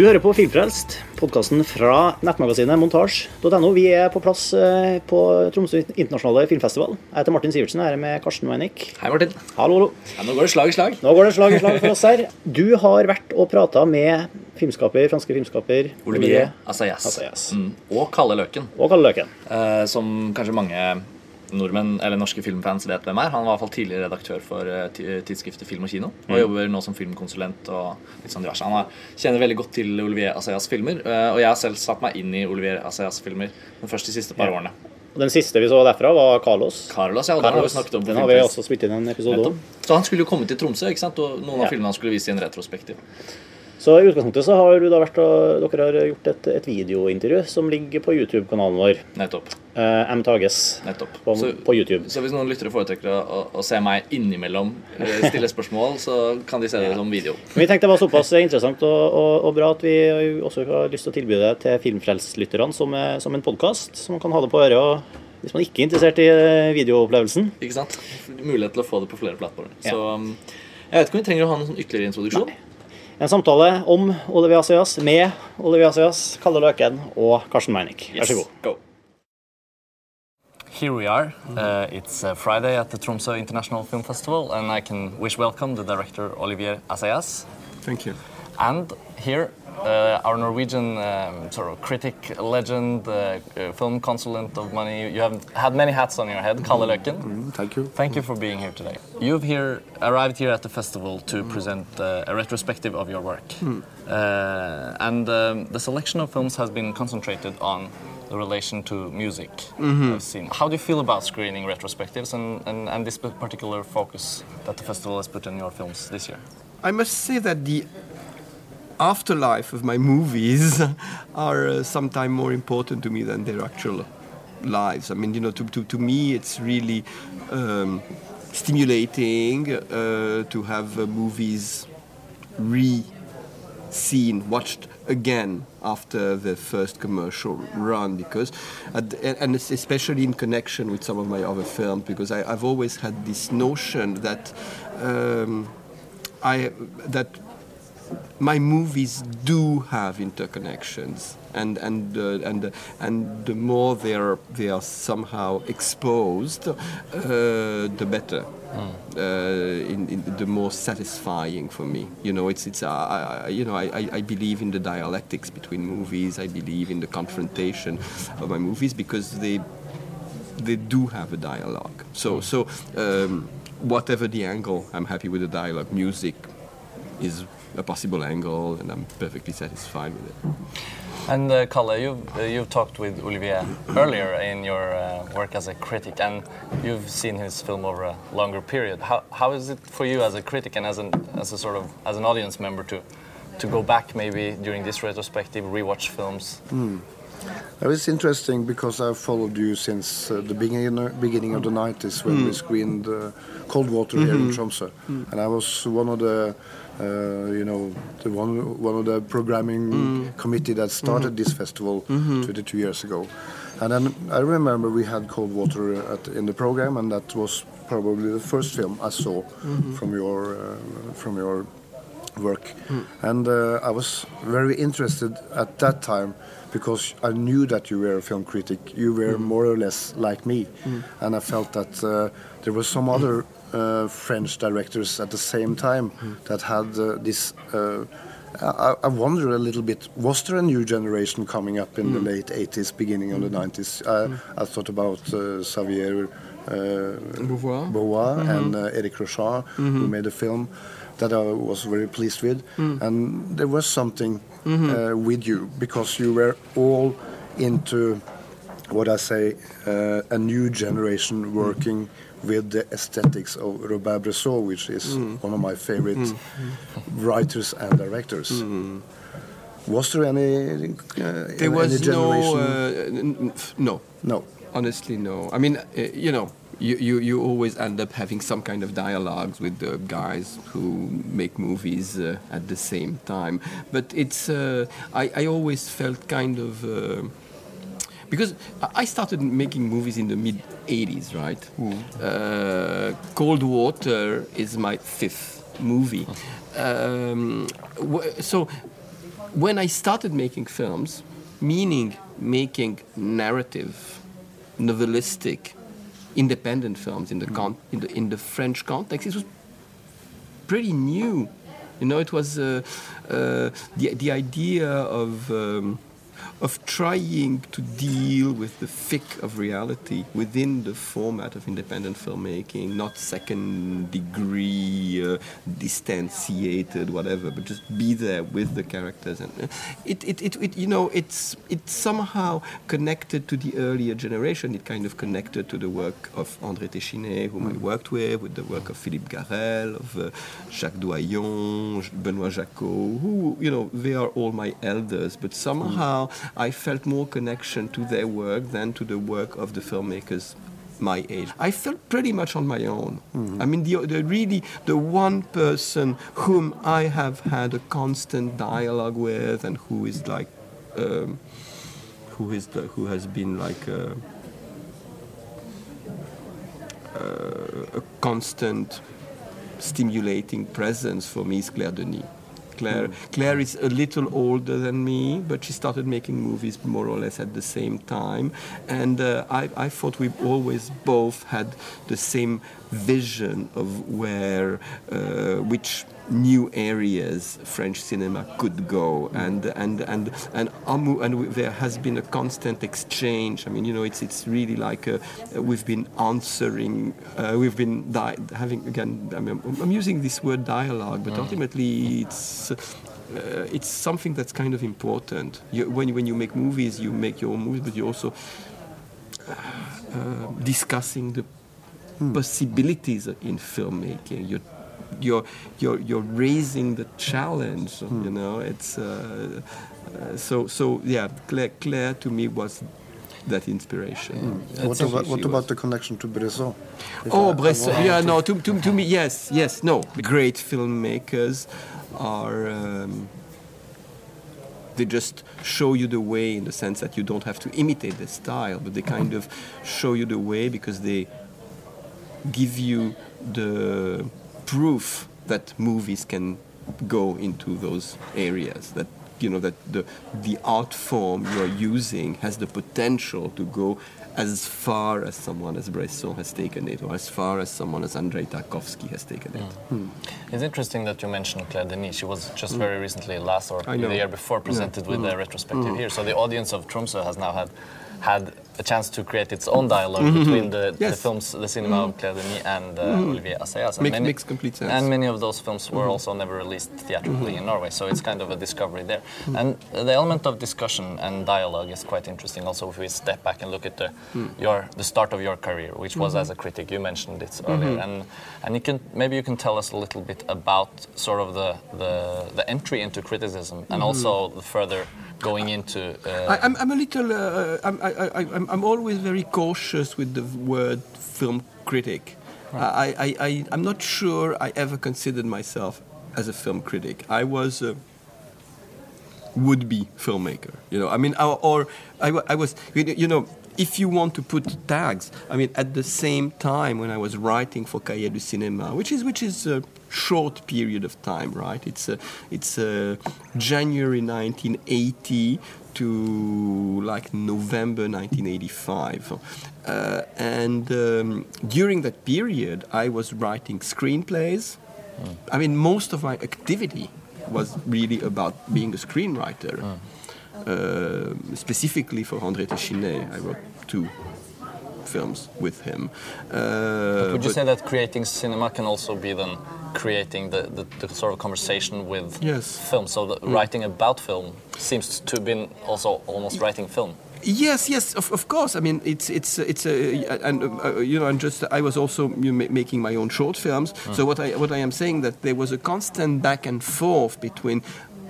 Du hører på Filmfrelst, podkasten fra nettmagasinet montasj.no. Vi er på plass eh, på Tromsø internasjonale filmfestival. Jeg heter Martin Sivertsen, jeg er med Karsten Weinik. Hei, Martin. Hallo, hallo. Ja, nå går det slag i slag. Nå går det slag i slag for oss her. Du har vært og prata med filmskaper, franske filmskaper Olivier Assayas. Assayas. Mm. Og Kalle Løken, og Kalle Løken. eh, som kanskje mange nordmenn eller norske filmfans vet hvem er. Han var i hvert fall tidligere redaktør for eh, tidsskriftet Film og Kino. Og jobber nå som filmkonsulent og litt sånn diverse. Han kjenner veldig godt til Olivier Assayas filmer. eh, Og jeg har selv satt meg inn i Olivier Assayas filmer den første de siste par årene. Og Den siste vi så derfra, var Carlos. Carlos, ja, og den har vi snakket om Den har vi også spilt inn en episode om. Så han skulle jo komme til Tromsø, ikke sant? og noen av Ja. filmene han skulle vise i en retrospektiv. Så i utgangspunktet så har du da vært og, dere har gjort et, et videointervju som ligger på YouTube-kanalen vår. Nettopp. eh, M. Tages Nettopp. på, Så- på YouTube. Så hvis noen lyttere foretrekker å, å, se meg innimellom eh, stille spørsmål, så kan de se det som video. Men vi tenkte det var såpass interessant og, og, og bra at vi også har lyst til å tilby det til Filmfrelst-lytterne som, som en podkast. Så man kan ha det på øret og, hvis man ikke er interessert i eh, videoopplevelsen. Ikke sant? Mulighet til å få det på flere plattformer. Ja. Så um, jeg vet ikke om vi trenger å ha noen sånn ytterligere introduksjon. Nei. En samtale om Olivia Assayas med Olivia Assayas, Kalle Løken og Karsten Meinick. Vær så god. Go. Here we are. Uh, it's uh, Friday at the Tromsø International Film Festival, and I can wish welcome the director Olivier Assayas. Thank you. And here, uh, our Norwegian um, sort of critic, legend, uh, uh, film consultant of money. You have had many hats on your head, Kalle Løken. Mm, Thank you. Thank you for being here today. You've here arrived here at the festival to present uh, a retrospective of your work, uh, and um, the selection of films has been concentrated on the relation to music. I've seen. How do you feel about screening retrospectives and, and, and this particular focus that the festival has put on your films this year? I must say that the afterlife of my movies are uh, sometimes more important to me than their actual lives. I mean, you know, to, to, to me, it's really um, stimulating uh, to have uh, movies re seen, watched again after the first commercial run because, and especially in connection with some of my other films, because I, I've always had this notion that um, I that my movies do have interconnections, and and uh, and uh, and the more they are they are somehow exposed, uh, the better. Uh, in, in the more satisfying for me, you know, it's it's uh, I, I, you know I, I, I believe in the dialectics between movies. I believe in the confrontation of my movies because they they do have a dialogue. So so um, whatever the angle, I'm happy with the dialogue. Music is a possible angle, and I'm perfectly satisfied with it. And uh, Kalle, you've, uh, you've talked with Olivier earlier in your uh, work as a critic, and you've seen his film over a longer period. How, how is it for you as a critic and as an as a sort of as an audience member to to go back maybe during this retrospective, rewatch films? It was interesting because I've followed you since uh, the beginning, beginning of the 90s when we screened uh, Cold Water here in Tromsø. And I was one of the, uh, you know, the one, one of the programming committee that started this festival 22 years ago. And then I remember we had Cold Water at, in the program, and that was probably the first film I saw from your uh, from your work. And uh, I was very interested at that time because I knew that you were a film critic. You were more or less like me. And I felt that uh, there were some other uh, French directors at the same time that had uh, this. Uh, I, I wonder a little bit, was there a new generation coming up in the late 80s, beginning of the 90s? Uh, I thought about uh, Xavier uh, Beauvois. Beauvois and uh, Eric Rochant, who made a film that I was very pleased with. And there was something uh, with you because you were all into what I say uh, a new generation working with the aesthetics of Robert Bresson, which is one of my favorite writers and directors. Was there any? Uh, There was no, generation? uh, n- n- f- no, no. honestly, no. I mean, uh, you know, you, you, you always end up having some kind of dialogues with the guys who make movies uh, at the same time. But it's, uh, I, I always felt kind of. Uh, because I started making movies in the mid 80s, right? Uh, Cold Water is my fifth movie. Um, so when I started making films, meaning making narrative, novelistic, independent films in the, con- in the, in the French context, it was pretty new. You know, it was uh, uh, the, the idea of. Um, of trying to deal with the thick of reality within the format of independent filmmaking, not second degree, uh, distantiated, whatever, but just be there with the characters. And uh, it, it, it, it, you know, it's it's somehow connected to the earlier generation. It kind of connected to the work of André Téchiné, whom I worked with, with the work of Philippe Garrel, of uh, Jacques Doillon, Benoît Jacquot, who, you know, they are all my elders, but somehow I felt more connection to their work than to the work of the filmmakers my age. I felt pretty much on my own. I mean, the, the really the one person whom I have had a constant dialogue with, and who is like, um, who is the, who has been like a, uh, a constant stimulating presence for me is Claire Denis. Claire. Claire is a little older than me, but she started making movies more or less at the same time. And uh, I, I thought we always both had the same vision of where, uh, which new areas French cinema could go, and and and and, Amu, and there has been a constant exchange. I mean, you know, it's it's really like a, we've been answering, uh, we've been di- having again. I mean, I'm using this word dialogue, but ultimately it's. Uh, it's something that's kind of important. You, when, you, when you make movies, you make your own movies, but you're also uh, discussing the possibilities in filmmaking. You're you're you're you're raising the challenge. You know, it's uh, uh, so so. Yeah, Claire, Claire to me was that inspiration. What about, what about the connection to Bresson? If Oh, I- I Bresson. want Yeah, to- no. To, to, to me, yes, yes, no. Great filmmakers are. Um, they just show you the way in the sense that you don't have to imitate the style, but they kind of show you the way because they give you the proof that movies can go into those areas that you know that the the art form you are using has the potential to go as far as someone as Bresson has taken it, or as far as someone as Andrei Tarkovsky has taken it. Hmm. Hmm. It's interesting that you mentioned Claire Denis. She was just hmm. very recently, last or the year before, presented with a retrospective here. So the audience of Tromsø has now had had a chance to create its own dialog mm-hmm. between the, the films, the cinema mm-hmm. of Claire Denis and uh, mm-hmm. Olivier Assayas. And Makes- makes complete sense. And many of those films were also never released theatrically in Norway, so it's kind of a discovery there. And the element of discussion and dialogue is quite interesting. Also, if we step back and look at the mm. your the start of your career, which was as a critic, you mentioned it earlier, and and you can maybe you can tell us a little bit about sort of the the, the entry into criticism and also the further going into. Uh, I, I'm, I'm a little. Uh, I'm, I, I, I'm, I'm always very cautious with the word film critic. I, I, I, I'm not sure I ever considered myself as a film critic. I was a would-be filmmaker. You know, I mean, or, or I, I was. You know- if you want to put tags, I mean, at the same time when I was writing for Cahiers du Cinéma, which is which is a short period of time, right? It's uh, it's uh, January 1980 to like November 1985, uh, and um, during that period, I was writing screenplays. I mean, most of my activity was really about being a screenwriter. Uh, specifically for André Téchiné, I wrote two films with him. Uh, would you say that creating cinema can also be then creating the, the, the sort of conversation with Yes. film? So the mm. writing about film seems to have been also almost writing film. Yes, yes, of, of course. I mean, it's it's it's a and uh, uh, you know, and just I was also making my own short films. Mm. So what I what I am saying that there was a constant back and forth between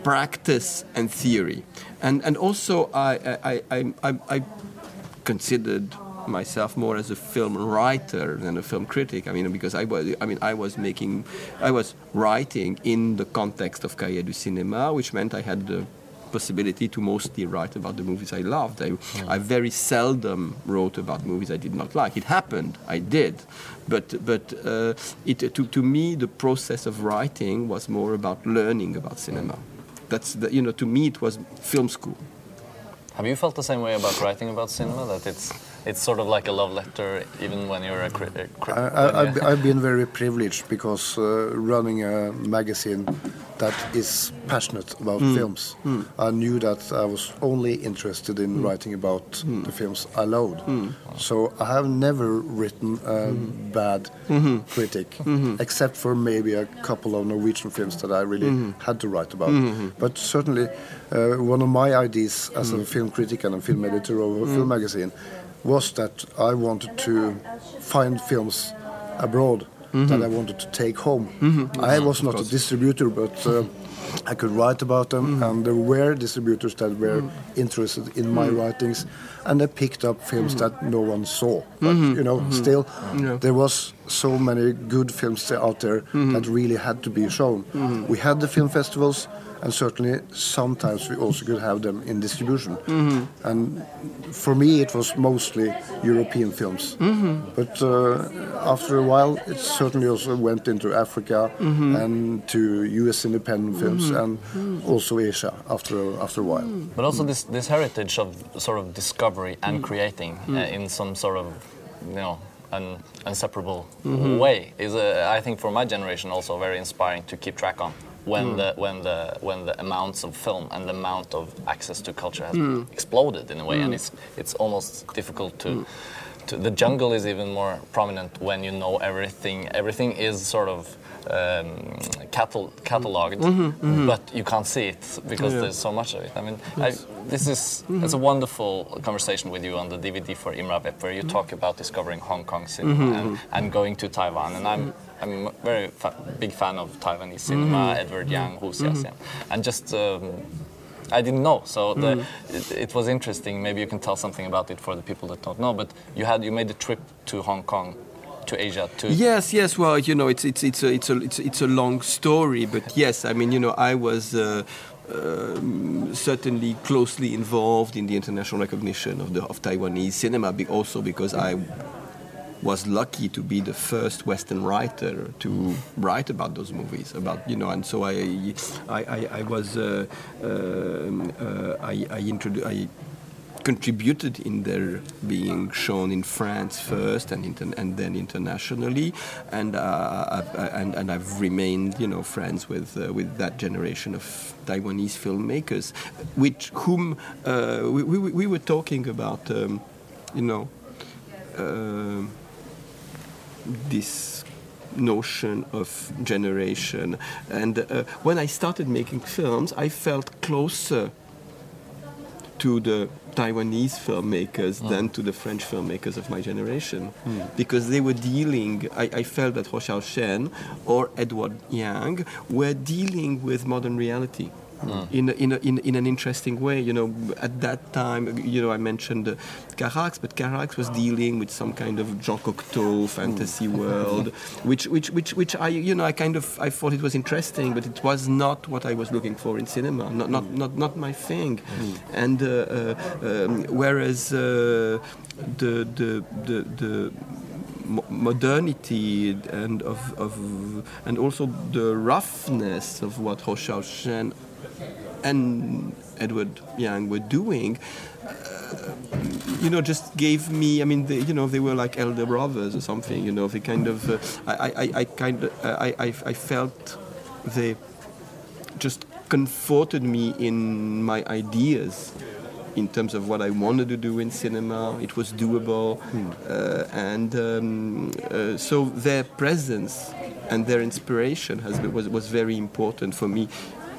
practice and theory, and and also I I I, I, I considered myself more as a film writer than a film critic. I mean, because I was, I mean, I was making, I was writing in the context of Cahiers du Cinéma, which meant I had the possibility to mostly write about the movies I loved. I, I very seldom wrote about movies I did not like. It happened, I did, but but uh, it to to me the process of writing was more about learning about cinema. that's the, you know to me it was film school. Have you felt the same way about writing about cinema? That it's it's sort of like a love letter, even when you're a critic. Cri I, I, I've, I've been very privileged because uh, running a magazine that is passionate about mm. films, mm. I knew that I was only interested in mm. writing about the films I loved. So I have never written a mm-hmm. bad mm-hmm. critic, mm-hmm. except for maybe a couple of Norwegian films that I really had to write about. But certainly, uh, one of my ideas as a film critic and a film editor of a film magazine was that I wanted to find films abroad that mm-hmm. I wanted to take home. Mm-hmm. I was not a distributor, but uh, I could write about them, mm-hmm. and there were distributors that were interested in my writings, and they picked up films that no one saw. But you know, still, there was so many good films out there that really had to be shown. We had the film festivals and certainly sometimes we also could have them in distribution. Mm-hmm. And for me, it was mostly European films. Mm-hmm. But uh, after a while, it certainly also went into Africa mm-hmm. and to U.S. independent films and also Asia after after a while. Mm. But also this, this heritage of sort of discovery and mm. creating mm. uh, in some sort of, you know, an inseparable way is, uh, I think, for my generation, also very inspiring to keep track on. When hmm. the when the when the amounts of film and the amount of access to culture has hmm. exploded in a way, and hmm. it's it's almost difficult to. To, the jungle is even more prominent when you know everything. Everything is sort of um, catal- cataloged, mm-hmm, mm-hmm. but you can't see it because there's so much of it. I mean, I, this is mm-hmm. it's a wonderful conversation with you on the DVD for Irma Vep, where you talk about discovering Hong Kong cinema and, and going to Taiwan. And I'm I'm a very fa- big fan of Taiwanese cinema, Edward Yang, Hou Hsiao-hsien, and just. Um, I didn't know, so the, it, it was interesting. Maybe you can tell something about it for the people that don't know. But you had you made a trip to Hong Kong, to Asia, to Yes, yes. Well, you know, it's it's it's a it's a it's, it's a long story, but yes, I mean, you know, I was. Uh, um, certainly closely involved in the international recognition of the of Taiwanese cinema, be- also because I was lucky to be the first Western writer to write about those movies. About you know, and so I I, I, I was uh, um, uh, I I, I contributed in their being shown in France first and inter- and then internationally, and uh, I've, uh, and and I've remained you know friends with uh, with that generation of Taiwanese filmmakers, which whom uh, we, we we were talking about um, you know. um this notion of generation. And uh, when I started making films, I felt closer to the Taiwanese filmmakers hmm. than to the French filmmakers of my generation. Hmm. Because they were dealing, I, I felt that Xiao Shen or Edward Yang were dealing with modern reality. In, a, in, a, in, in an interesting way, you know. At that time, you know, I mentioned uh, Carax, but Carax was dealing with some kind of Jean Cocteau fantasy world, which, which, which, which I, you know, I kind of, I thought it was interesting, but it was not what I was looking for in cinema, not, not, not, not my thing. And uh, uh, um, whereas uh, the, the, the, the modernity and of, of and also the roughness of what Ho Shen and Edward Yang were doing, uh, you know, just gave me. I mean, they, you know, they were like elder brothers or something. You know, they kind of. Uh, I, I, I kind of. I, I, I felt they just comforted me in my ideas in terms of what I wanted to do in cinema. It was doable, uh, and um, uh, so their presence and their inspiration has been, was was very important for me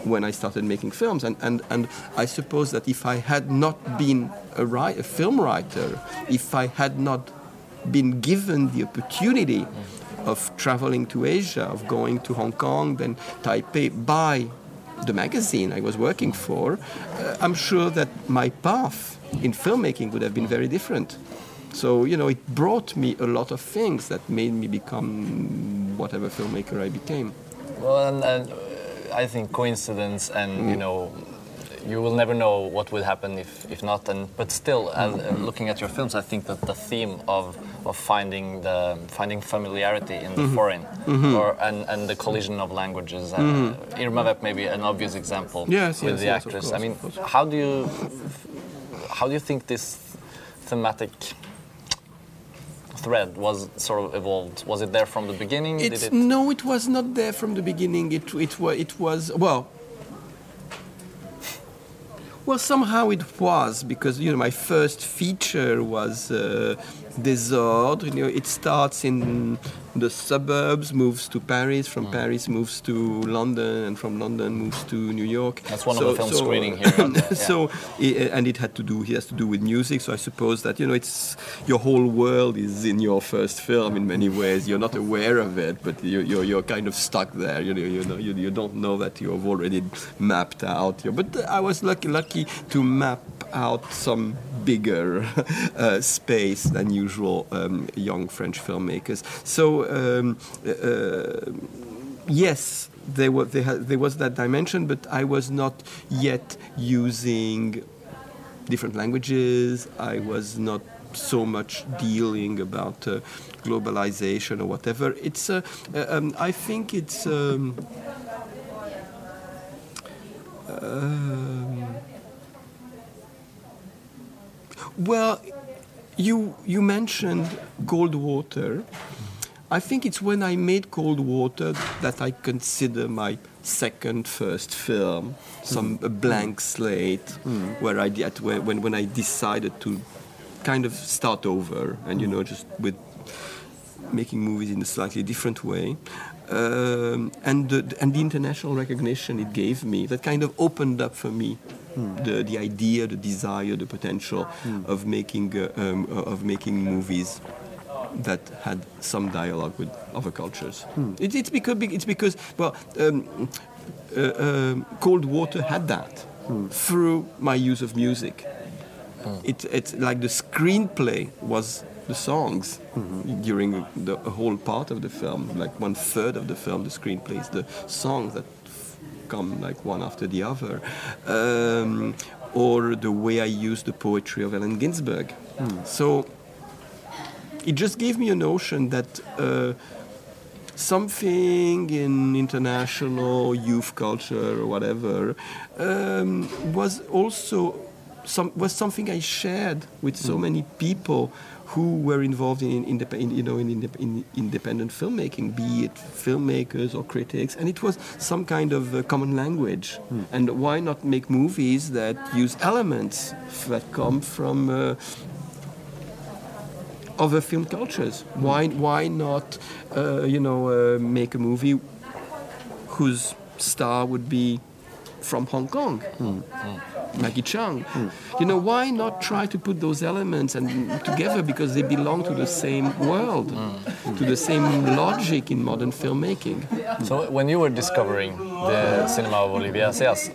when I started making films. And and, and I suppose that if I had not been a, write, a film writer, if I had not been given the opportunity of traveling to Asia, of going to Hong Kong, then Taipei by the magazine I was working for, uh, I'm sure that my path in filmmaking would have been very different. So, you know, it brought me a lot of things that made me become whatever filmmaker I became. Well, and, and I think coincidence and you know you will never know what would happen if, if not. And but still, as, uh, looking at your films, I think that the theme of, of finding the finding familiarity in the foreign, or and, and the collision of languages. Uh, Irma Vep may be an obvious example Yes, with yes, the yes, actress. course, I mean, how do you how do you think this thematic thread was sort of evolved? Was it there from the beginning? It? No, it was not there from the beginning. It, it, it was, well, well, somehow it was because you know my first feature was uh, Desordre. You know, it starts in the suburbs, moves to Paris, from Hmm. Paris moves to London, and from London moves to New York. That's one of the film screening here, yeah. so, and it had to do, he has to do with music. So I suppose that you know, it's your whole world is in your first film in many ways. You're not aware of it, but you, you're you're kind of stuck there. You know, you know, you, you don't know that you have already mapped out. Your, but I was lucky lucky to map out some bigger uh, space than usual um, young French filmmakers. So. Um, uh, yes, there was, there, there was that dimension, but I was not yet using different languages. I was not so much dealing about uh, globalization or whatever. It's, uh, uh, um, I think it's. Um, um, well, you you mentioned cold water. I think it's when I made Cold Water that I consider my second first film, some mm. a blank slate, mm. where I did when when when I decided to kind of start over and you mm. know just with making movies in a slightly different way. Um, and, the, and the international recognition it gave me that kind of opened up for me the, the idea, the desire, the potential of making uh, um, of making movies that had some dialogue with other cultures. It, it's because it's because well, um, uh, um, Cold Water had that through my use of music. It, it's like the screenplay was the songs during the whole part of the film, like one third of the film, the screenplay is the songs that f- come like one after the other. Um, or the way I use the poetry of Allen Ginsberg. So it just gave me a notion that uh, something in international youth culture or whatever um, was also some, was something I shared with so many people who were involved in, indep- in you know in, in independent filmmaking, be it filmmakers or critics, and it was some kind of uh, common language. And why not make movies that use elements that come from uh, other film cultures. Why why not uh, you know uh, make a movie whose star would be from Hong Kong? Hmm. Hmm. Maggie Cheung. Hmm. You know, why not try to put those elements and together because they belong to the same world, to the same logic in modern filmmaking. So when you were discovering the cinema of Olivier Assayas,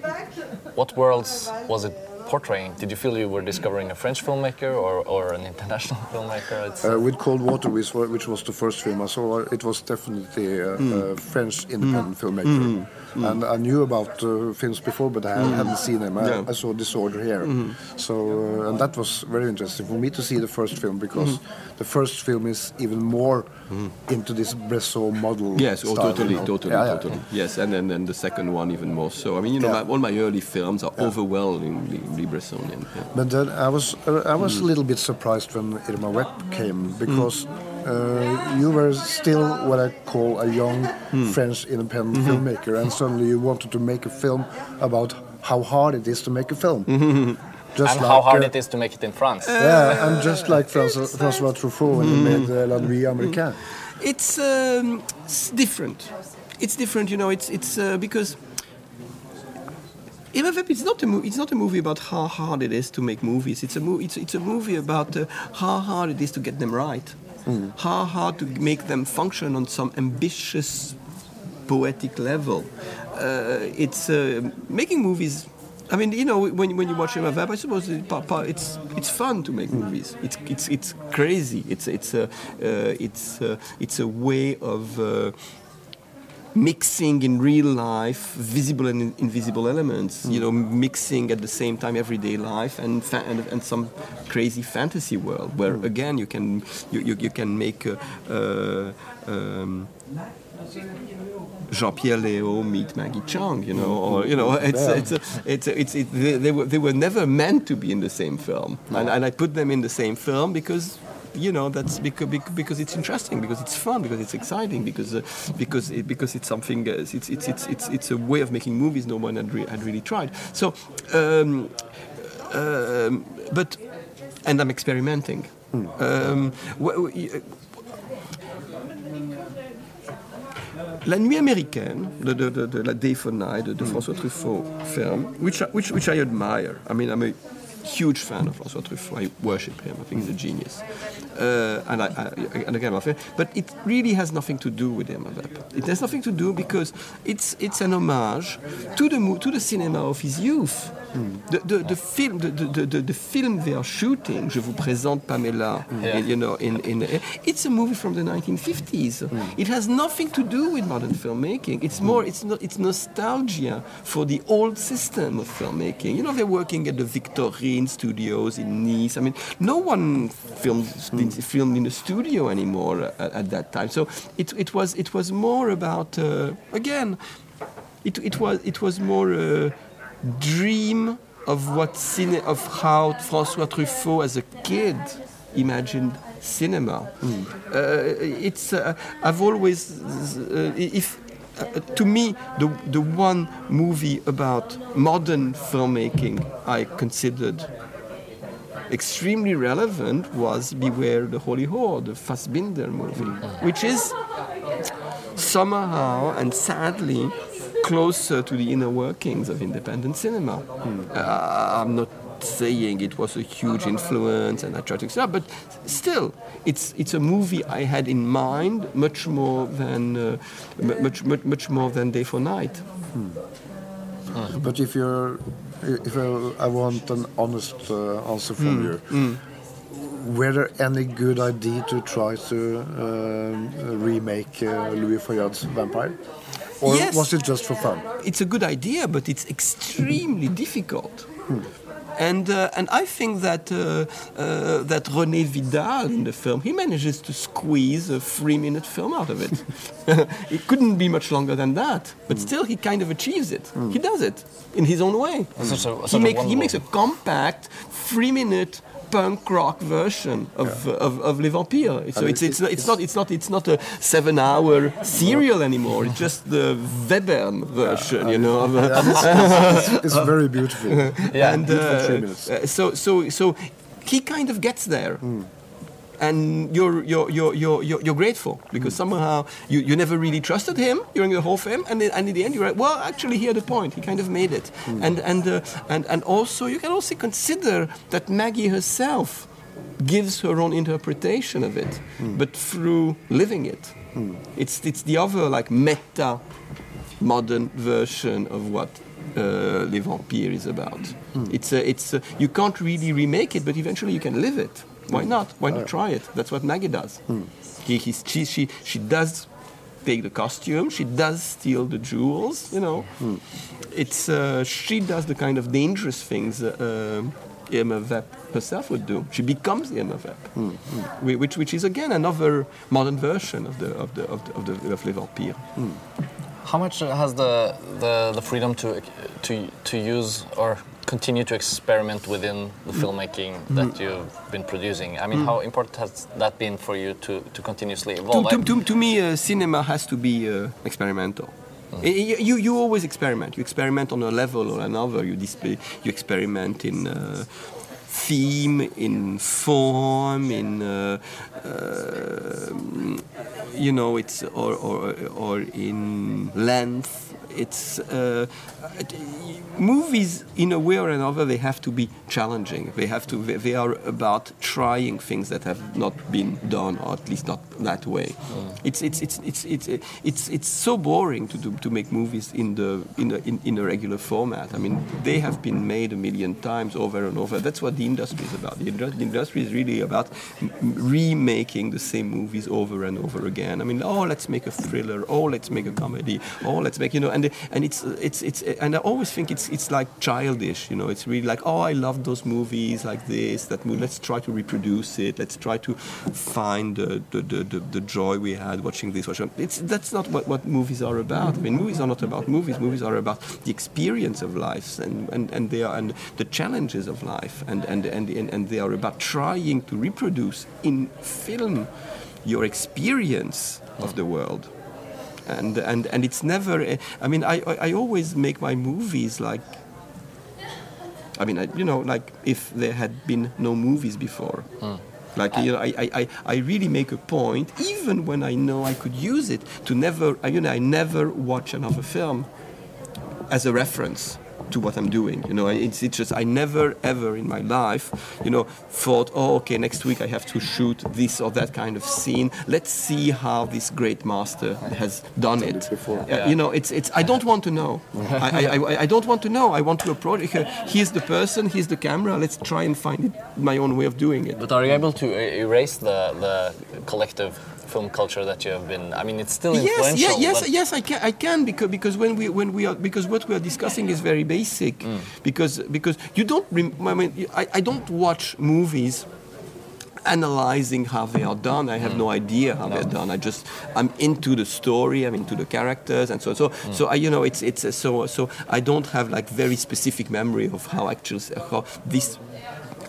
what worlds was it portraying? Did you feel you were discovering a French filmmaker or, or an international filmmaker? Uh, with Cold Water, which was, the first film I saw, uh, it was definitely a, a French independent filmmaker. And I knew about uh, films before, but I hadn't mm. seen them. I, Yeah. I saw Disorder here. Mm-hmm. So, uh, and that was very interesting for me to see the first film because mm-hmm. the first film is even more mm-hmm. into this Bresson model. Yes, oh, style, totally, you know. totally, Yeah, yeah. totally. Yes, and then and the second one even more so. I mean, you know, Yeah. my, all my early films are overwhelmingly Bressonian. Yeah. But then I was uh, I was mm. a little bit surprised when Irma Vep came mm. because uh, you were still what I call a young French independent filmmaker, and suddenly you wanted to make a film about how hard it is to make a film. Just and how hard uh, it is to make it in France. Yeah, and just like Francois, Francois Truffaut when he made uh, La Nuit Américaine. It's, um, it's different. It's different, you know. It's it's uh, because. Irma Vep, it's not a mo- it's not a movie about how hard it is to make movies. It's a mo- it's, it's a movie about uh, how hard it is to get them right, how hard to make them function on some ambitious, poetic level. Uh, it's uh, making movies. I mean, you know, when, when you watch Vep, I suppose it's it's fun to make movies. It's it's it's crazy. It's it's a uh, it's uh, it's a way of. Mixing in real life visible and invisible elements. You know, mixing at the same time everyday life and fa- and, and some crazy fantasy world where again you can you, you, you can make. Uh, uh, um, Jean-Pierre Léaud meet Maggie Cheung, you know, or you know, it's it's it's it's it, they, they were they were never meant to be in the same film, and, and I put them in the same film because you know that's because, because it's interesting because it's fun because it's exciting because uh, because it, because it's something uh, it's, it's it's it's it's a way of making movies no one had, re- had really tried so um, um, but and I'm experimenting um, wh- La Nuit américaine, de, La Day for Night, de, de François Truffaut film, which, which, which I admire. I mean, I'm a huge fan of François Truffaut. I worship him. I think he's a genius. Uh, and, I, I, and again, I'm but it really has nothing to do with Vep. It has nothing to do because it's, it's an homage to the, to the cinema of his youth. Hmm. The, the, the film, the, the, the, film they are shooting, Je vous présente Pamela, hmm. Yeah. you know, in, in, it's a movie from the 1950s. Hmm. It has nothing to do with modern filmmaking. It's more, it's not, it's nostalgia for the old system of filmmaking. You know, they're working at the Victorine studios in Nice. I mean, no one films filmed in a studio anymore at, at that time. So it, it was, it was more about, uh, again, it, it was it was more a dream of what cine, of how François Truffaut as a kid imagined cinema. Uh, it's uh, I've always uh, if uh, to me the the one movie about modern filmmaking I considered extremely relevant was Beware the Holy Whore, the Fassbinder movie, which is somehow and sadly closer to the inner workings of independent cinema. Uh, I'm not saying it was a huge influence and I tried to accept, but still, it's it's a movie I had in mind much more than uh, much, much much more than Day for Night. But if you're, if I, I want an honest uh, answer from you, were there any good idea to try to um, remake uh, Louis Feuillade's Vampire, or Yes. was it just for fun? it's a good idea, but it's extremely difficult. And uh, and I think that uh, uh, that René Vidal in the film he manages to squeeze a three-minute film out of it. it couldn't be much longer than that, but still he kind of achieves it. He does it in his own way. Such a- he such a makes he makes a compact three-minute punk rock version of, of, of Les Vampires. So it's, it's, not, it's not it's not it's not a seven-hour serial anymore. It's just the Webern version, you know. Yeah, it's, it's, it's very beautiful. Yeah. and uh, uh, so so so he kind of gets there. And you're, you're, you're, you're, you're you're grateful because mm. somehow you, you never really trusted him during the whole film, and, then, and in the end you're like, well, actually, he had a point. He kind of made it, mm. and and, uh, and and also you can also consider that Maggie herself gives her own interpretation of it, mm. but through living it. It's it's the other like meta modern version of what uh, Les Vampires is about. It's a, it's a, you can't really remake it, but eventually you can live it. Why not? Why not try it? That's what Maggie does. He, he's, she, she, she does take the costume. She does steal the jewels. You know, it's uh, she does the kind of dangerous things uh, um, Irma Vep herself would do. She becomes Irma Vep, Whi- which which is again another modern version of the of the of the, of, the, of Les Vampires. How much has the, the, the freedom to, to, to use or continue to experiment within the filmmaking that you've been producing? I mean, how important has that been for you to, to continuously evolve? to, to, to me, uh, cinema has to be uh, experimental. I- You, you always experiment. You experiment on a level or another. You, display, you experiment in uh, theme, in form, in uh, uh, you know, it's or, or, or in length. It's uh, movies in a way or another they have to be challenging. They have to. They, they are about trying things that have not been done, or at least not that way. It's it's it's it's it's it's it's so boring to do to make movies in the in a in, in a regular format. I mean, they have been made a million times over and over. That's what the industry is about. The, the industry is really about remaking the same movies over and over again. I mean, oh, let's make a thriller. Oh, let's make a comedy. Oh, let's make you know. And and it's it's it's and I always think it's it's like childish. You know, it's really like oh, I love those movies like this. That movie. Let's try to reproduce it. Let's try to find the the, the, the, joy we had watching this. Watching. It's that's not what, what movies are about. I mean, movies are not about movies. Movies are about the experience of life and, and, and they are and the challenges of life and, and, and, and, and they are about trying to reproduce in film your experience of the world. And, and, and it's never, I mean, I, I always make my movies like, I mean, I, you know, like if there had been no movies before. Hmm. Like you know, I, I, I- I really make a point, even when I know I could use it, to never, I- you know, I never watch another film as a reference to what I'm doing. You know, it's, it's just I never ever in my life, you know, thought, oh, okay, next week I have to shoot this or that kind of scene. Let's see how this great master has done it. before. Uh, You know, it's it's. I don't want to know. I, I, I, I don't want to know. I want to approach. uh, Here's the person. Here's the camera. Let's try and find it, my own way of doing it. But are you able to erase the, the collective film culture that you have been? I mean, it's still Yes, influential. yeah, yes, yes, I can, I can because because when we when we are because what we are discussing is very basic Mm. because because you don't rem- I mean I, I don't watch movies analyzing how they are done. I have Mm. no idea how they're done. I just I'm into the story. I'm into the characters, and so on. so Mm. so I you know it's it's so so I don't have like very specific memory of how actual how this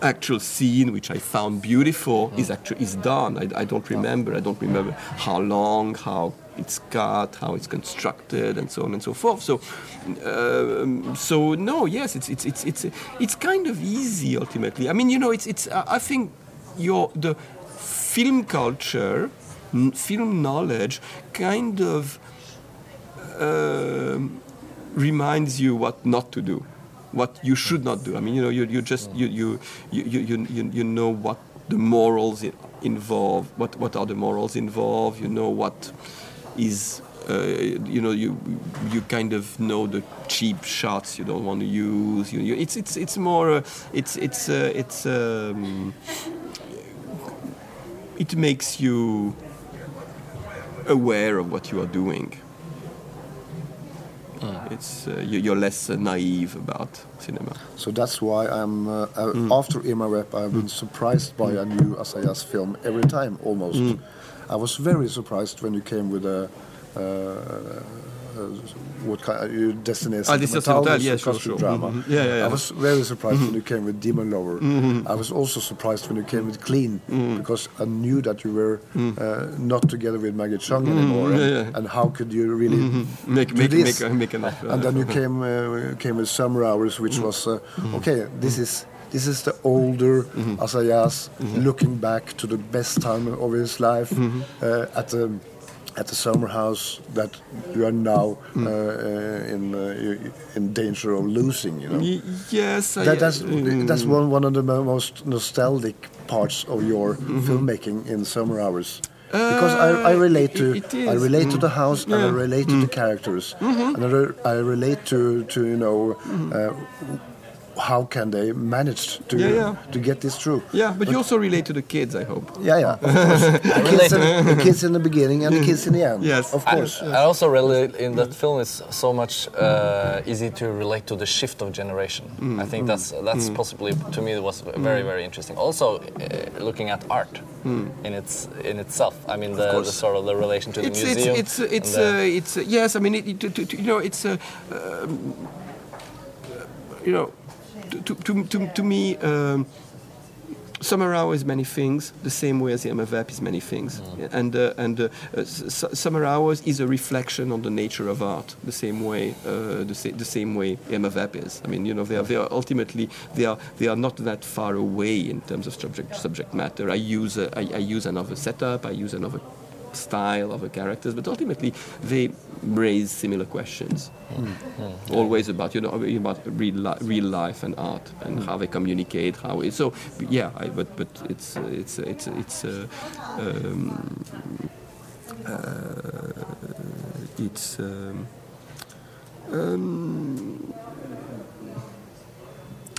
actual scene which I found beautiful is actually is done. I, I don't remember. I don't remember how long, how it's cut, how it's constructed, and so on and so forth. So, um, so no, yes, it's it's it's it's it's kind of easy ultimately. I mean, you know, it's it's. I I think your the film culture, n- film knowledge, kind of um, reminds you what not to do, what you should not do. I mean, you know, you, you just you you, you, you, you, know what the morals involve, what what are the morals involved. You know what is. Uh, you know, you you kind of know the cheap shots you don't want to use. You, you, it's it's it's more. Uh, it's it's uh, it's. Um, it makes you aware of what you are doing. It's uh, you, you're less uh, naive about cinema. So that's why I'm uh, uh, Mm. after Irma Vep. I've been surprised by a new Assayas film every time almost. Mm. I was very surprised when you came with a. Uh, what kind of your Destiny Ah, Destinée Sentimentale, yeah, sure, sure. drama. Mhm. Yeah, yeah, yeah. I was very surprised when you came with Demon Lover. Mhm. I was also surprised when you came with Clean Mm. because I knew that you were uh, not together with Maggie Cheung Mm, anymore. and, yeah. and how could you really. Make- make- this? make make enough, uh, and then you came uh, came with Summer Hours, which was uh, okay. This is this is the older Assayas looking back to the best time of his life uh, at the at the summer house that you are now uh, uh, in uh, in danger of losing. You know. Y- yes, I, That, that's mm. that's one one of the most nostalgic parts of your filmmaking in summer hours. Because I, I relate to it- it I relate to the house and I Yeah. relate to the characters and I, re- I relate to to you know uh, how can they manage to Yeah, yeah. to get this through. Yeah, but you also relate to the kids, I hope. Yeah, yeah, of course. the, kids in, the kids in the beginning and the kids in the end. Yes. of I, course. I also relate in that film is so much uh, easy to relate to the shift of generation. I think that's that's possibly to me it was very very interesting. Also, uh, looking at art in its in itself. I mean the, the sort of the relation to the It's museum. it's it's it's the- uh, it's uh, yes. I mean, it, it, to, to, to- you know, it's uh, um, you know, to to to, to me. Um, Summer Hour is many things, the same way as the Irma Vep is many things. And, uh, and uh, uh, S- S- Summer Hours is a reflection on the nature of art, the same way, uh, the, sa- the same way Irma Vep is. I mean, you know, they are, they are ultimately, they are, they are not that far away in terms of subject, subject matter. I use, a, I, I use another setup, I use another style of the characters, but ultimately they raise similar questions. Always about you know about real li- real life and art and how they communicate. How it, so yeah, I, but but it's it's it's it's uh, um, uh, it's. Um, um,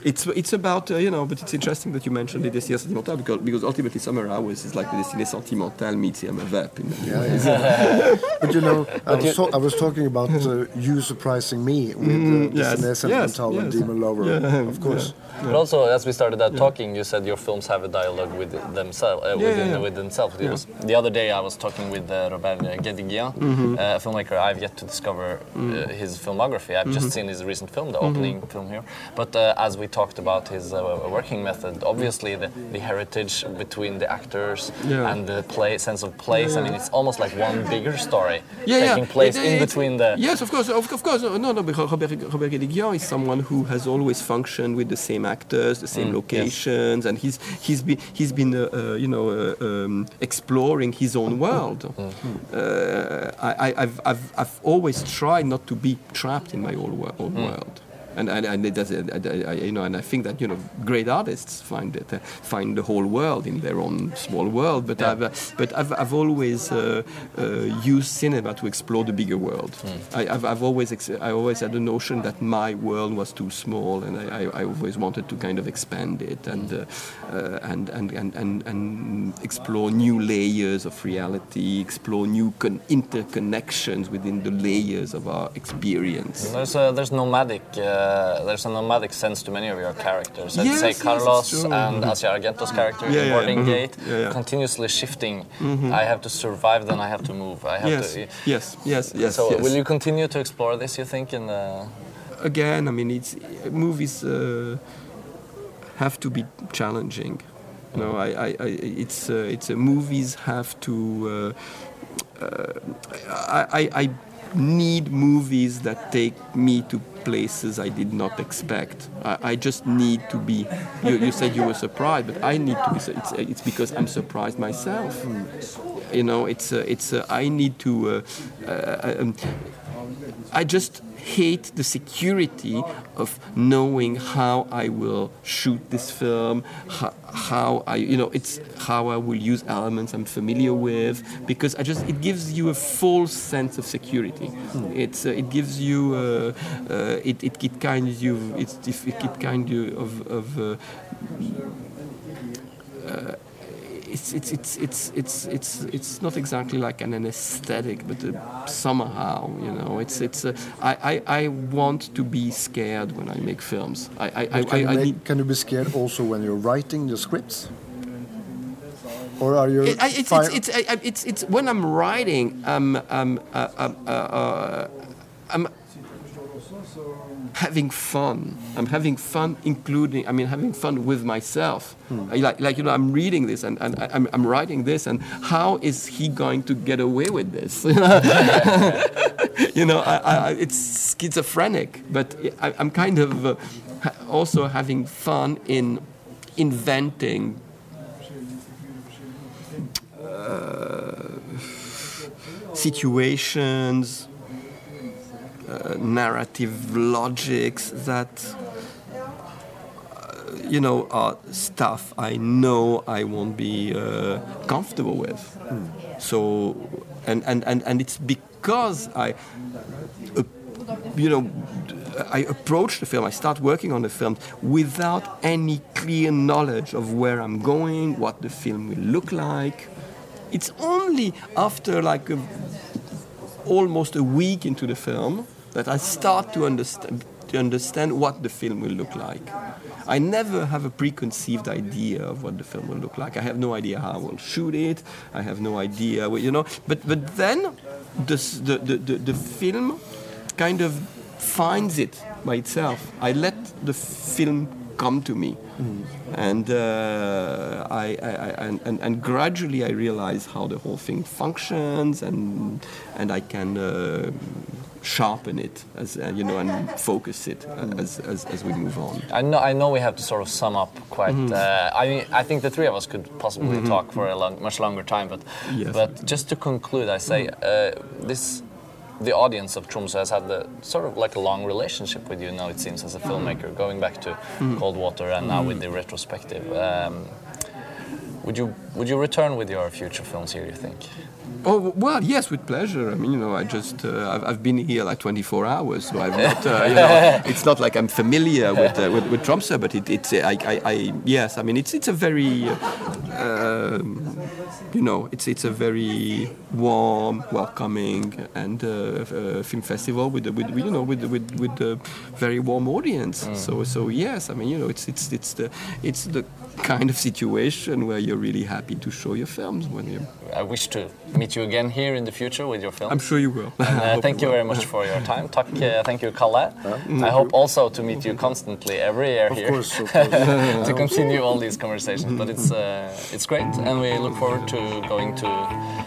it's it's about uh, you know, but it's interesting that you mentioned the Destinée Sentimentale because, because ultimately Summer Hours is like the Destinée Sentimentale meets Irma Vep. In many Yeah, ways. yeah. but you know, I was, so, I was talking about uh, you surprising me with Mm, uh, yes, Destinée Sentimentale yes, and yes. Demon Lover, Yeah, of course. But also, as we started that talking, you said your films have a dialogue with themselves. Uh, Yeah, within, yeah, yeah. with themselves. It was, the other day, I was talking with uh, Robert Guédiguian, Mm-hmm. uh, a filmmaker. I've yet to discover Mm. uh, his filmography. I've Mm-hmm. just seen his recent film, the opening film here. But uh, as we talked about his uh, working method, obviously the, the heritage between the actors Yeah. and the play sense of place. I mean, it's almost like one bigger story yeah, taking yeah. place It- in between the. Yes, of course, of, of course. No, no, because Robert, Robert Guédiguian is someone who has always functioned with the same actors, the same locations, and he's he's been he's been uh, uh, you know uh, um, exploring his own world. Uh, I, I, I've, I've I've always tried not to be trapped in my own, wor- own world. And, and, and it does, I, I, you know, and I think that you know, great artists find it, uh, find the whole world in their own small world. But I've, uh, but I've, I've always uh, uh, used cinema to explore the bigger world. I, I've, I've always, ex- I always had the notion that my world was too small, and I, I, I always wanted to kind of expand it and, uh, uh, and, and, and, and, and explore new layers of reality, explore new con- interconnections within the layers of our experience. There's a there's nomadic uh, there's a nomadic sense to many of your characters. I'd Yes, say Carlos true. and Asia Argento's character in yeah, Boarding. Gate, Yeah, yeah. continuously shifting. I have to survive, then I have to move. I have Yes, to. yes, yes, yes. So yes. will you continue to explore this? You think in the again, I mean, it's movies uh, have to be challenging. You know, I, I, I it's uh, it's uh, movies have to. Uh, uh, I, I, I need movies that take me to places I did not expect. I, I just need to be. You, you said you were surprised, but I need to be. It's, it's because I'm surprised myself. You know, it's uh, it's. Uh, I need to. Uh, uh, um, I just hate the security of knowing how I will shoot this film, how, how I, you know, it's how I will use elements I'm familiar with, because I just it gives you a false sense of security. It's uh, it gives you uh, uh, it, it it kind of you it's it, it kind of of. Uh, it's it's it's it's it's it's it's not exactly like an anesthetic, but uh, somehow you know it's it's. Uh, I, I I want to be scared when I make films. I I, I, can, you I, I make- need. can you be scared also when you're writing the scripts? Or are you? It, it's, it's, it's, it's, it's when I'm writing, I'm, I'm, uh, I'm, uh, uh, I'm having fun. I'm having fun, including, I mean, having fun with myself. I Like, like, you know, I'm reading this and, and I- I'm, I'm writing this, and how is he going to get away with this? you know, I, I, it's schizophrenic, but I, I'm kind of uh, also having fun in inventing situations, uh, narrative logics that, uh, you know, are stuff I know I won't be uh, comfortable with. So, and, and, and, and it's because I, uh, you know, I approach the film, I start working on the film without any clear knowledge of where I'm going, what the film will look like. It's only after like a, almost a week into the film that I start to understand to understand what the film will look like. I never have a preconceived idea of what the film will look like. I have no idea how I will shoot it. I have no idea, you know. But but then the the, the, the, the film kind of finds it by itself. I let the film come to me, and uh, I, I, I and, and, and gradually I realize how the whole thing functions, and and I can uh, sharpen it as uh, you know and focus it uh, as, as as we move on. I know, I know we have to sort of sum up quite. Uh, I mean, I think the three of us could possibly talk for a long, much longer time, but Yes. but just to conclude, I say uh, this. The audience of Tromsø has had the, sort of like a long relationship with you now. It seems as a filmmaker, going back to Cold Water and now with the retrospective. Um, would you would you return with your future films here? You think? Oh well, yes, with pleasure. I mean, you know, I just uh, I've, I've been here like 24 hours, so I'm not. Uh, you know, it's not like I'm familiar with uh, with, with Tromsø, but it, it's I, I, I yes, I mean it's it's a very, uh, um, you know, it's it's a very warm, welcoming, and uh, uh, film festival with with you know with with with a very warm audience. So so yes, I mean you know it's it's it's the it's the kind of situation where you're really happy to show your films when you. I wish to meet you again here in the future with your films. I'm sure you will. And, uh, thank you will. very much for your time. Talk, uh, thank you, Kalle. I hope also to meet you constantly every year Of here course, of course. to continue all these conversations. But it's uh, it's great, and we look forward to going to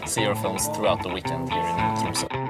see your films throughout the weekend here in Tromsø.